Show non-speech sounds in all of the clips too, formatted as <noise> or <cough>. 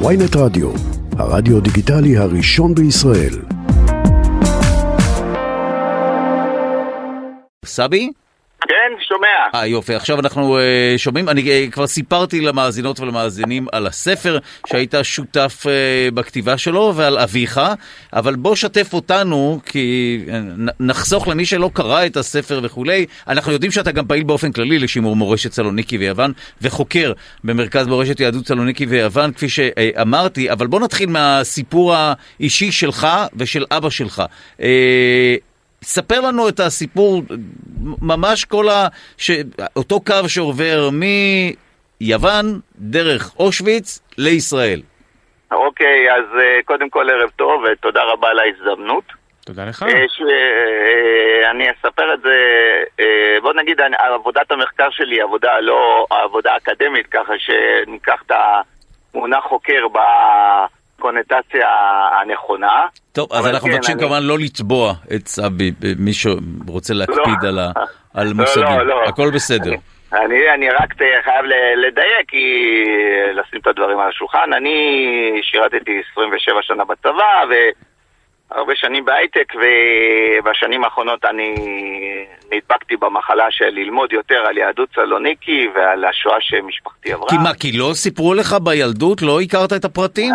ויינט רדיו, הרדיו דיגיטלי הראשון בישראל. סבי? כן, שומע. אה יופי, עכשיו אנחנו uh, שומעים, אני uh, כבר סיפרתי למאזינות ולמאזינים על הספר שהיית שותף uh, בכתיבה שלו ועל אביך, אבל בוא שתף אותנו, כי נחסוך למי שלא קרא את הספר וכולי, אנחנו יודעים שאתה גם פעיל באופן כללי לשימור מורשת סלוניקי ויוון, וחוקר במרכז מורשת יהדות סלוניקי ויוון, כפי שאמרתי, אבל בוא נתחיל מהסיפור האישי שלך ושל אבא שלך. Uh, ספר לנו את הסיפור, ממש כל ה... ש... אותו קו שעובר מיוון דרך אושוויץ לישראל. אוקיי, אז אה, קודם כל ערב טוב ותודה רבה על ההזדמנות. תודה לך. אה, ש... אה, אני אספר את זה, בוא נגיד, עבודת המחקר שלי היא עבודה לא עבודה אקדמית, ככה שניקח את המונח חוקר ב... הקונוטציה הנכונה. טוב, אז אנחנו כן, מבקשים כמובן לא לתבוע את סבי, מי שרוצה להקפיד לא. על, ה, <laughs> על לא, מושגים. לא, לא. הכל בסדר. אני, אני רק חייב לדייק, כי לשים את הדברים על השולחן. אני שירתתי 27 שנה בצבא, והרבה שנים בהייטק, ובשנים האחרונות אני נדבקתי במחלה של ללמוד יותר על יהדות סלוניקי ועל השואה שמשפחתי עברה. כי מה, כי לא סיפרו לך בילדות? לא הכרת את הפרטים?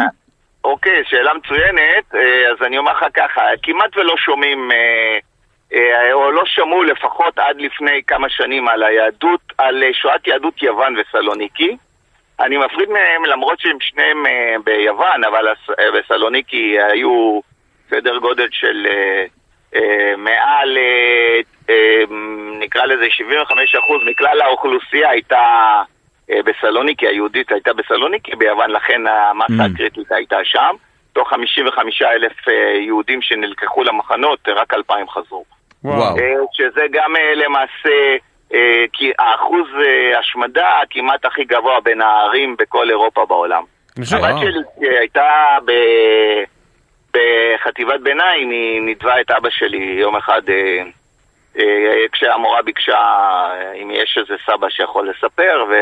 אוקיי, שאלה מצוינת. אה, אז אני אומר לך ככה, כמעט ולא שומעים, אה, אה, או לא שמעו לפחות עד לפני כמה שנים על היהדות, על שואת יהדות יוון וסלוניקי. אני מפריד מהם למרות שהם שניהם ביוון, אבל בסלוניקי היו סדר גודל של מעל, נקרא לזה 75% מכלל האוכלוסייה הייתה בסלוניקי, היהודית הייתה בסלוניקי, ביוון לכן המסה mm. הקריטית הייתה שם. תוך 55 אלף אה, יהודים שנלקחו למחנות, רק 2,000 חזרו. וואו. אה, שזה גם למעשה כי האחוז השמדה הכמעט הכי גבוה בין הערים בכל אירופה בעולם. הבת שלי הייתה ב... בחטיבת ביניים, היא נידבה את אבא שלי יום אחד כשהמורה ביקשה אם יש איזה סבא שיכול לספר, ו...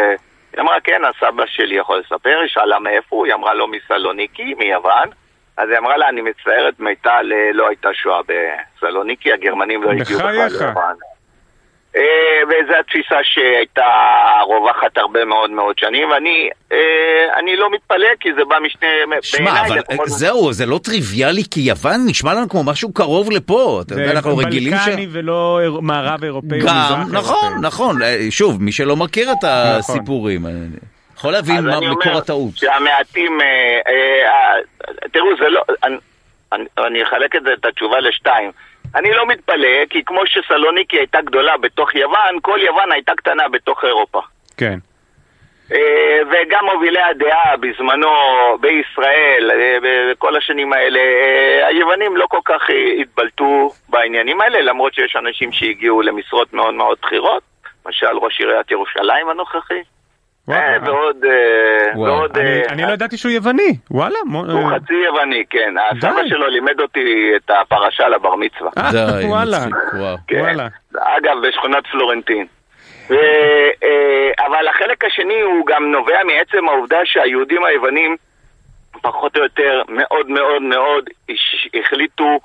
היא אמרה, כן, הסבא שלי יכול לספר, היא שאלה מאיפה הוא, היא אמרה, לא מסלוניקי, מיוון. אז היא אמרה לה, אני מצטערת, מיטל לא הייתה שואה בסלוניקי, הגרמנים לא הגיעו בכלל ליוון. אה, וזו התפיסה שהייתה רווחת הרבה מאוד מאוד שנים, ואני אה, לא מתפלא כי זה בא משני... שמע, אבל זהו, זה לא טריוויאלי כי יוון נשמע לנו כמו משהו קרוב לפה. אתה יודע, אנחנו רגילים ש... זה בלקני ולא מערב אירופאי. גם, נכון, נכון. אה, שוב, מי שלא מכיר את נכון. הסיפורים. יכול להבין מה מקור הטעות. שהמעטים, תראו, זה לא... אני אחלק את התשובה לשתיים. אני לא מתפלא, כי כמו שסלוניקי הייתה גדולה בתוך יוון, כל יוון הייתה קטנה בתוך אירופה. כן. אה, וגם מובילי הדעה בזמנו בישראל, אה, בכל השנים האלה, אה, היוונים לא כל כך התבלטו בעניינים האלה, למרות שיש אנשים שהגיעו למשרות מאוד מאוד בכירות, למשל ראש עיריית ירושלים הנוכחי. אה, ועוד... אה, ועוד... אה, אני לא ידעתי שהוא יווני, וואלה. הוא חצי יווני, כן. הסבא שלו לימד אותי את הפרשה לבר מצווה. די, <laughs> וואלה. כן. אגב, בשכונת פלורנטין. אבל החלק השני הוא גם נובע מעצם העובדה שהיהודים היוונים, פחות או יותר, מאוד מאוד מאוד החליטו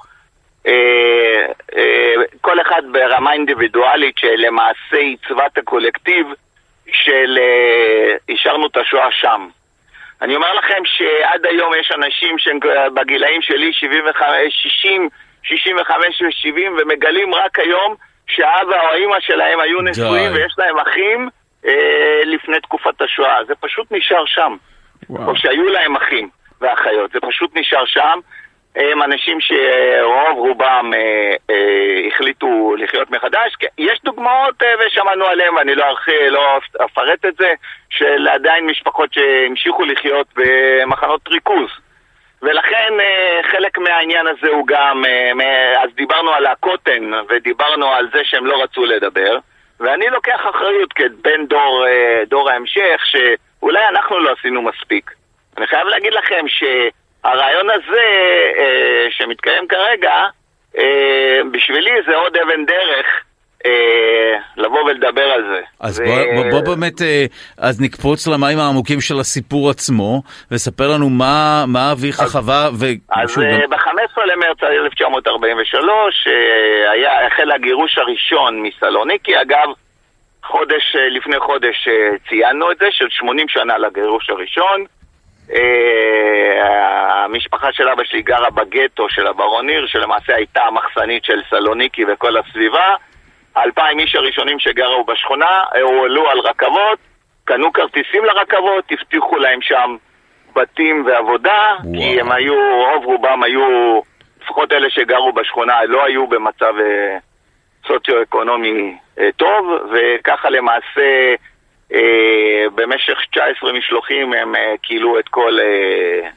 כל אחד ברמה אינדיבידואלית שלמעשה עיצבה את הקולקטיב של אה, השארנו את השואה שם. אני אומר לכם שעד היום יש אנשים שהם בגילאים שלי 75, 60, 65 ו-70 ומגלים רק היום שהאבא או האימא שלהם היו נשואים ויש להם אחים אה, לפני תקופת השואה. זה פשוט נשאר שם. וואו. או שהיו להם אחים ואחיות, זה פשוט נשאר שם. הם אנשים שרוב רובם אה, אה, החליטו לחיות מחדש. יש דוגמאות אה, ושמענו עליהם, ואני לא, ארח, לא אפרט את זה, של עדיין משפחות שהמשיכו לחיות במחנות ריכוז. ולכן אה, חלק מהעניין הזה הוא גם, אה, אז דיברנו על הקוטן ודיברנו על זה שהם לא רצו לדבר, ואני לוקח אחריות כבן דור, אה, דור ההמשך, שאולי אנחנו לא עשינו מספיק. אני חייב להגיד לכם ש... הרעיון הזה אה, שמתקיים כרגע, אה, בשבילי זה עוד אבן דרך אה, לבוא ולדבר על זה. אז ו- בוא, בוא, בוא באמת, אה, אז נקפוץ למים העמוקים של הסיפור עצמו, וספר לנו מה, מה אביך חווה, אז ושוב, אה, גם- ב-15 למרץ 1943 אה, היה, החל הגירוש הראשון מסלוניקי. אגב, חודש, לפני חודש ציינו את זה, של 80 שנה לגירוש הראשון. אה, המשפחה של אבא שלי גרה בגטו של הברון ניר, שלמעשה הייתה המחסנית של סלוניקי וכל הסביבה. האלפיים איש הראשונים שגרו בשכונה אה, הועלו על רכבות, קנו כרטיסים לרכבות, הבטיחו להם שם בתים ועבודה, וואו. כי הם היו, רוב רובם היו, לפחות אלה שגרו בשכונה, לא היו במצב אה, סוציו-אקונומי אה, טוב, וככה למעשה במשך 19 משלוחים הם אה, כילו את כל... אה,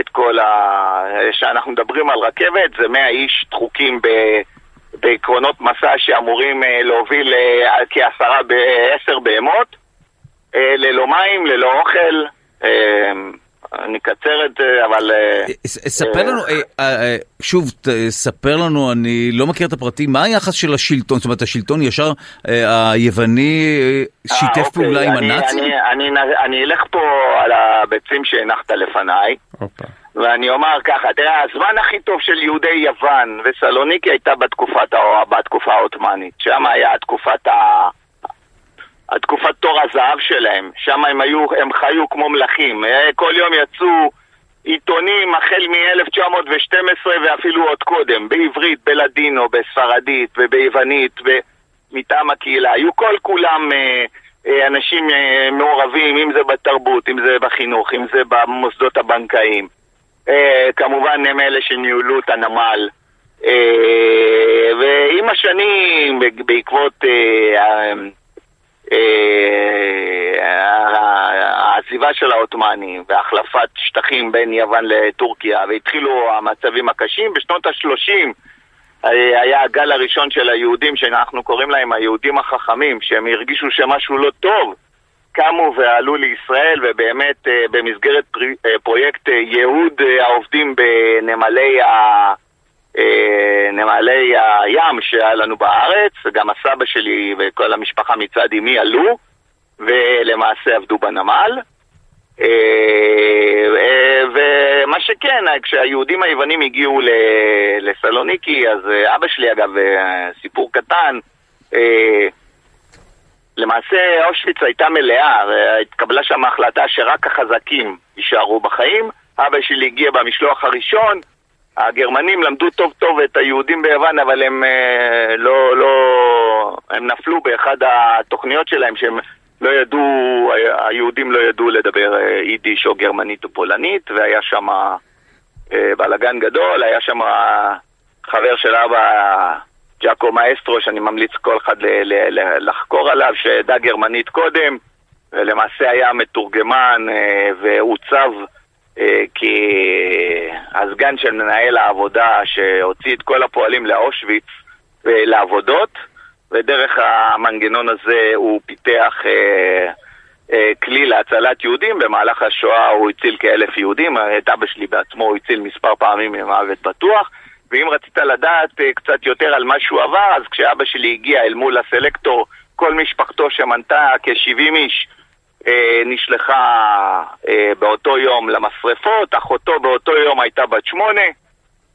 את כל ה... שאנחנו מדברים על רכבת, זה 100 איש דחוקים ב... בעקרונות מסע שאמורים אה, להוביל אה, כעשרה בעשר בהמות, אה, ללא מים, ללא אוכל. אה, אני אקצר את זה, אבל... אה, ס- ספר לנו, אה, אה, שוב, ספר לנו, אני לא מכיר את הפרטים, מה היחס של השלטון? זאת אומרת, השלטון ישר אה, היווני אה, שיתף אה, אוקיי, פעולה עם אני- הנאצים? אני, אלך פה על הביצים שהנחת לפניי. ואני אומר ככה, תראה, הזמן הכי טוב של יהודי יוון וסלוניקי הייתה בתקופה העות'מאנית. שם היה תקופת ה... התקופת תור הזהב שלהם. שם הם היו, הם חיו כמו מלכים. אה, כל יום יצאו עיתונים החל מ-1912 ואפילו עוד קודם, בעברית, בלדינו, בספרדית וביוונית, ו- מטעם הקהילה. היו כל כולם אה, אה, אנשים מעורבים, אם זה בתרבות, אם זה בחינוך, אם זה במוסדות הבנקאיים. כמובן הם אלה שניהלו את הנמל. ועם השנים, בעקבות העזיבה של העות'מאנים והחלפת שטחים בין יוון לטורקיה והתחילו המצבים הקשים, בשנות ה-30 היה הגל הראשון של היהודים, שאנחנו קוראים להם היהודים החכמים, שהם הרגישו שמשהו לא טוב, קמו ועלו לישראל, ובאמת אה, במסגרת אה, פרויקט אה, אה, העובדים בנמלי ה... אה, נמלי הים שהיה לנו בארץ, וגם הסבא שלי וכל המשפחה מצד אמי עלו, ולמעשה עבדו בנמל. אה, אה, ומה שכן, כשהיהודים היוונים הגיעו לסלוניקי, אז אבא שלי אגב, סיפור קטן, למעשה אושוויץ הייתה מלאה, והתקבלה שם החלטה שרק החזקים יישארו בחיים. אבא שלי הגיע במשלוח הראשון, הגרמנים למדו טוב טוב את היהודים ביוון, אבל הם אה, לא, לא... הם נפלו באחד התוכניות שלהם שהם לא ידעו, היהודים לא ידעו לדבר אה, יידיש או גרמנית או פולנית, והיה שם אה, בלאגן גדול, היה שם חבר של אבא, ג'אקו מאסטרו, שאני ממליץ כל אחד ל- ל- ל- לחקור עליו, שידע גרמנית קודם, ולמעשה היה מתורגמן אה, ועוצב כהסגן של מנהל העבודה שהוציא את כל הפועלים לאושוויץ אה, לעבודות, ודרך המנגנון הזה הוא פיתח אה, אה, כלי להצלת יהודים. במהלך השואה הוא הציל כאלף יהודים, את אבא שלי בעצמו הוא הציל מספר פעמים ממוות בטוח. ואם רצית לדעת אה, קצת יותר על מה שהוא עבר, אז כשאבא שלי הגיע אל מול הסלקטור, כל משפחתו שמנתה כ-70 איש נשלחה אה, באותו יום למשרפות, אחותו באותו יום הייתה בת שמונה,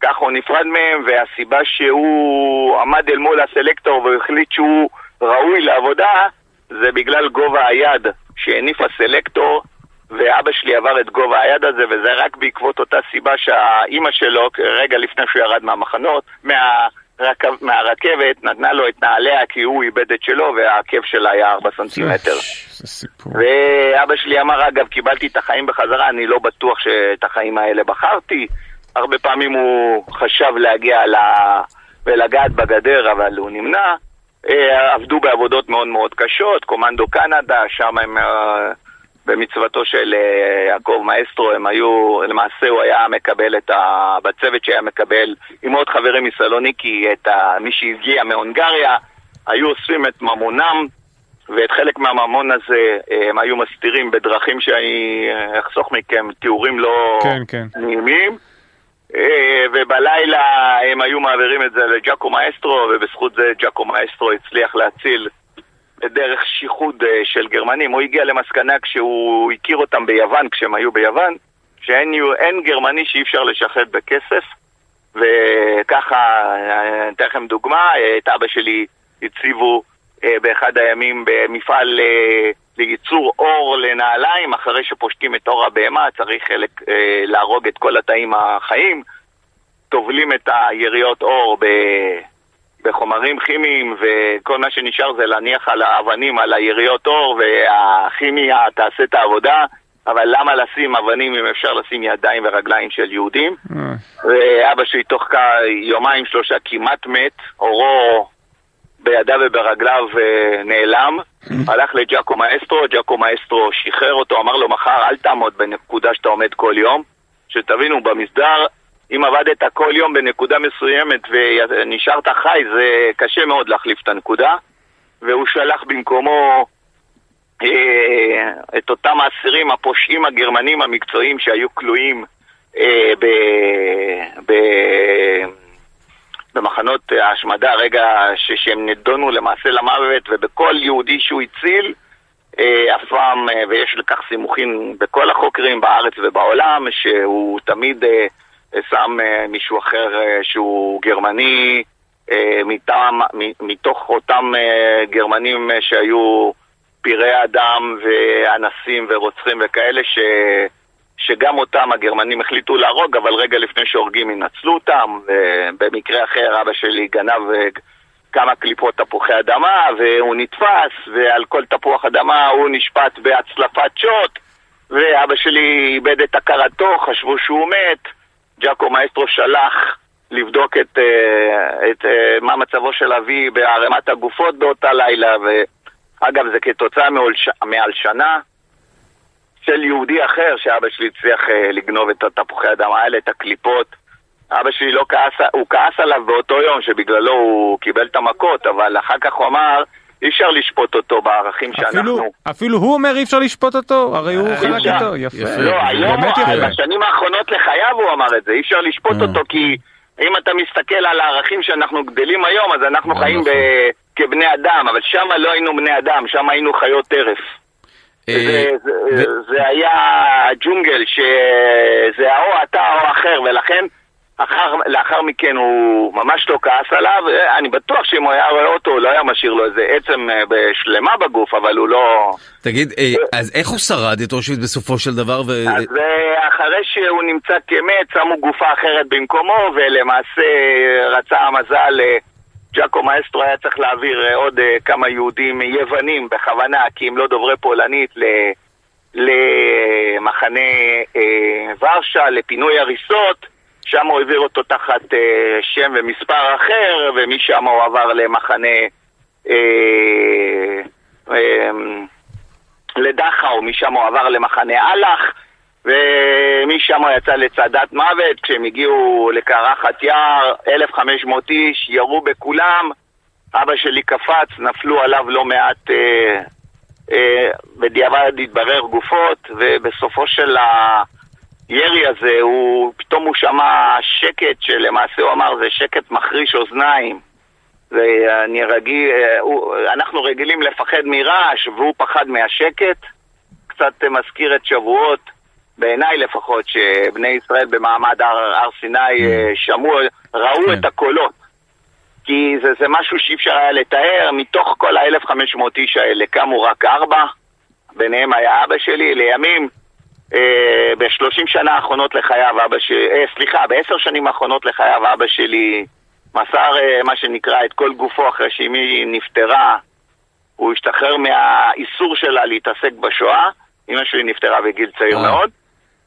ככה הוא נפרד מהם, והסיבה שהוא עמד אל מול הסלקטור והחליט שהוא ראוי לעבודה, זה בגלל גובה היד שהניף הסלקטור, ואבא שלי עבר את גובה היד הזה, וזה רק בעקבות אותה סיבה שהאימא שלו, רגע לפני שהוא ירד מהמחנות, מהרכב, מהרכבת, נתנה לו את נעליה כי הוא איבד את שלו, והעקב שלה היה 4 סנטימטר. זה סיפור. ואבא שלי אמר, אגב, קיבלתי את החיים בחזרה, אני לא בטוח שאת החיים האלה בחרתי. הרבה פעמים הוא חשב להגיע ל... ולגעת בגדר, אבל הוא נמנע. אה, עבדו בעבודות מאוד מאוד קשות, קומנדו קנדה, שם הם אה, במצוותו של אה, יעקב מאסטרו, הם היו, למעשה הוא היה מקבל את ה... בצוות שהיה מקבל עם עוד חברים מסלוניקי, את ה... מי שהגיע מהונגריה, היו אוספים את ממונם, ואת חלק מהממון הזה אה, הם היו מסתירים בדרכים שאני אה, אחסוך מכם תיאורים לא כן, כן. נעימים. ובלילה הם היו מעבירים את זה לג'אקו מאסטרו, ובזכות זה ג'אקו מאסטרו הצליח להציל דרך שיחוד אה, של גרמנים. הוא הגיע למסקנה כשהוא הכיר אותם ביוון, כשהם היו ביוון, שאין גרמני שאי אפשר לשחד בכסף, וככה, אה, אתן לכם דוגמה, את אבא שלי הציבו אה, באחד הימים במפעל לייצור אור לנעליים, אחרי שפושטים את אור הבהמה צריך להרוג את כל התאים החיים, טובלים את היריות אור ב... בחומרים כימיים, וכל מה שנשאר זה להניח על האבנים, על היריות אור, והכימיה תעשה את העבודה, אבל למה לשים אבנים אם אפשר לשים ידיים ורגליים של יהודים? אה, ואבא שלי תוך יומיים שלושה כמעט מת, אורו בידיו וברגליו אה, נעלם, הלך לג'אקו מאסטרו, ג'אקו מאסטרו שחרר אותו, אמר לו מחר אל תעמוד בנקודה שאתה עומד כל יום, שתבינו במסדר, אם עבדת כל יום בנקודה מסוימת ונשארת חי זה קשה מאוד להחליף את הנקודה, והוא שלח במקומו אה, את אותם האסירים, הפושעים הגרמנים המקצועיים שהיו כלואים אה, ב, ב, במחנות ההשמדה, רגע ש, שהם נידונו למעשה למוות, ובכל יהודי שהוא הציל, אה, אף פעם, אה, ויש לכך סימוכים בכל החוקרים בארץ ובעולם, שהוא תמיד אה, שם אה, מישהו אחר אה, שהוא גרמני, אה, מטעם, מתוך אותם גרמנים שהיו פראי אדם ואנסים ורוצחים וכאלה ש... שגם אותם הגרמנים החליטו להרוג, אבל רגע לפני שהורגים ינצלו אותם, ובמקרה אחר אבא שלי גנב כמה קליפות תפוחי אדמה, והוא נתפס, ועל כל תפוח אדמה הוא נשפט בהצלפת שוט, ואבא שלי איבד את הכרתו, חשבו שהוא מת, ג'אקו מאסטרו שלח לבדוק את, אה, את אה, מה מצבו של אבי בערימת הגופות באותה לילה, ואגב זה כתוצאה מהלשנה של יהודי אחר שאבא שלי הצליח אה, לגנוב את התפוחי האדמה האלה, את הקליפות. אבא שלי לא כעס, הוא כעס עליו באותו יום שבגללו הוא קיבל את המכות, אבל אחר כך הוא אמר, אי אפשר לשפוט אותו בערכים אפילו, שאנחנו... אפילו הוא אומר אי אפשר לשפוט אותו, הרי הוא אה, חלק. איתו, יפה. יפה. לא, היום, יפה. בשנים האחרונות לחייו הוא אמר את זה, אי אפשר לשפוט אה. אותו כי אם אתה מסתכל על הערכים שאנחנו גדלים היום, אז אנחנו אה, חיים נכון. ב- כבני אדם, אבל שם לא היינו בני אדם, שם היינו חיות טרף. אה, זה, זה, ו- זה היה ג'ונגל שזה או אתה או אחר, ולכן אחר, לאחר מכן הוא ממש לא כעס עליו. אני בטוח שאם הוא היה רואה אותו, הוא לא היה משאיר לו איזה עצם אה, שלמה בגוף, אבל הוא לא... תגיד, אה, אז איך הוא שרד את אושוויץ בסופו של דבר? ו- אז אה, אחרי שהוא נמצא כמת, שמו גופה אחרת במקומו, ולמעשה אה, רצה המזל, אה, ג'אקו מאסטרו היה צריך להעביר אה, עוד אה, כמה יהודים יוונים בכוונה, כי הם לא דוברי פולנית, ל- למחנה אה, ורשה, לפינוי הריסות. שם הוא העביר אותו תחת אה, שם ומספר אחר, ומשם הוא עבר למחנה אה, אה, לדכאו, משם הוא עבר למחנה אלח, ומשם הוא יצא לצעדת מוות, כשהם הגיעו לקרחת יער, 1,500 איש, ירו בכולם, אבא שלי קפץ, נפלו עליו לא מעט, אה, אה, בדיעבד התברר גופות, ובסופו של הירי הזה, הוא, פתאום הוא שמע שקט, שלמעשה הוא אמר, זה שקט מחריש אוזניים. ואני רגיל, אה, הוא- אנחנו רגילים לפחד מרעש, והוא פחד מהשקט. קצת מזכיר את שבועות, בעיניי לפחות, שבני ישראל במעמד הר, הר סיני אה, שמעו, ראו כן. את הקולות. כי זה, זה משהו שאי אפשר היה לתאר, מתוך כל ה-1500 איש האלה קמו רק ארבע, ביניהם היה אבא שלי, לימים, ב-30 שנה האחרונות לחייו אבא שלי, אה, סליחה, בעשר שנים האחרונות לחייו אבא שלי מסר אה, מה שנקרא את כל גופו אחרי שאמי נפטרה, הוא השתחרר מהאיסור שלה להתעסק בשואה, אמא שלי נפטרה בגיל צעיר אה. מאוד,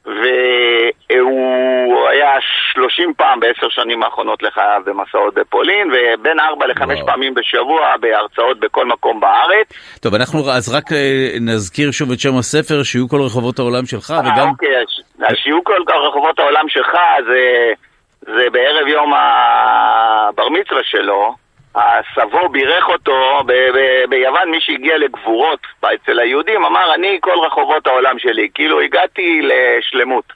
והוא היה 30 פעם בעשר שנים האחרונות לחייו במסעות בפולין, ובין 4 ל-5 וואו. פעמים בשבוע בהרצאות בכל מקום בארץ. טוב, אנחנו אז רק אה, נזכיר שוב את שם הספר, שיהיו כל רחובות העולם שלך, אה, וגם... אוקיי, שיהיו כל רחובות העולם שלך, זה, זה בערב יום הבר מצווה שלו. הסבו בירך אותו ב- ב- ביוון, מי שהגיע לגבורות אצל היהודים אמר, אני כל רחובות העולם שלי, כאילו הגעתי לשלמות.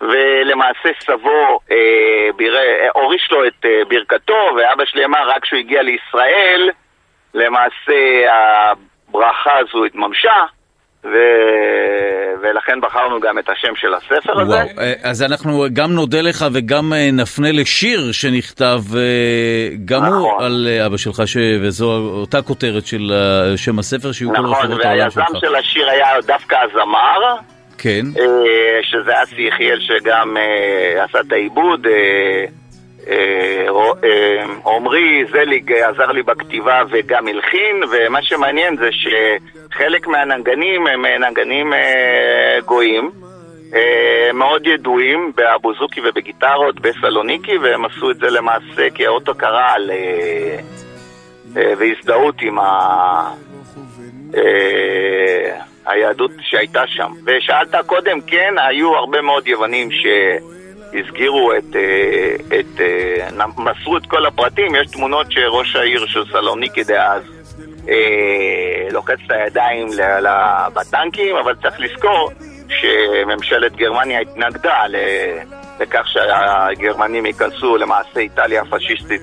ולמעשה סבו אה, ביר... הוריש לו את אה, ברכתו, ואבא שלי אמר רק כשהוא הגיע לישראל, למעשה הברכה הזו התממשה, ו... ולכן בחרנו גם את השם של הספר הזה. וואו, אה, אז אנחנו גם נודה לך וגם אה, נפנה לשיר שנכתב אה, גם הוא נכון. על אה, אבא שלך, ש... וזו אותה כותרת של שם הספר, שיהיו כל נכון, רחובות העולם והיזם שלך. של השיר היה דווקא הזמר, כן, שזה אסי יחיאל שגם עשה את העיבוד. אה, אה, עמרי זליג עזר לי בכתיבה וגם הלחין, ומה שמעניין זה שחלק מהנגנים הם אה, נגנים גויים, מאוד ידועים באבוזוקי ובגיטרות בסלוניקי, והם עשו את זה למעשה כאות הוקרה על... והזדהות עם ה... היהדות שהייתה שם. ושאלת קודם, כן, היו הרבה מאוד יוונים שהסגירו את, אה, את אה, מסרו את כל הפרטים, יש תמונות שראש העיר של סלוניקי דאז אה, לוחץ את הידיים ל- ל- בטנקים, אבל צריך לזכור שממשלת גרמניה התנגדה ל- לכך שהגרמנים ייכנסו למעשה איטליה הפשיסטית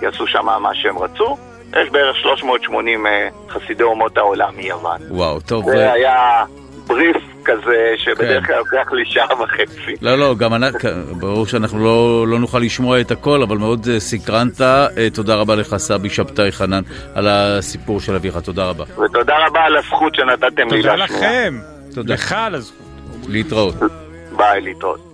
ויעשו שם מה שהם רצו. יש בערך 380 אה, חסידי אומות העולם מיוון. וואו, טוב. זה היה בריף כזה שבדרך כן. כלל לוקח לי שעה וחצי. לא, לא, גם אנחנו, ברור שאנחנו לא, לא נוכל לשמוע את הכל, אבל מאוד אה, סקרנת. אה, תודה רבה לך, סבי שבתאי חנן, על הסיפור של אביך. תודה רבה. ותודה רבה על הזכות שנתתם לי תודה להשמיע. לכם. תודה. לך על הזכות. להתראות. ביי, להתראות.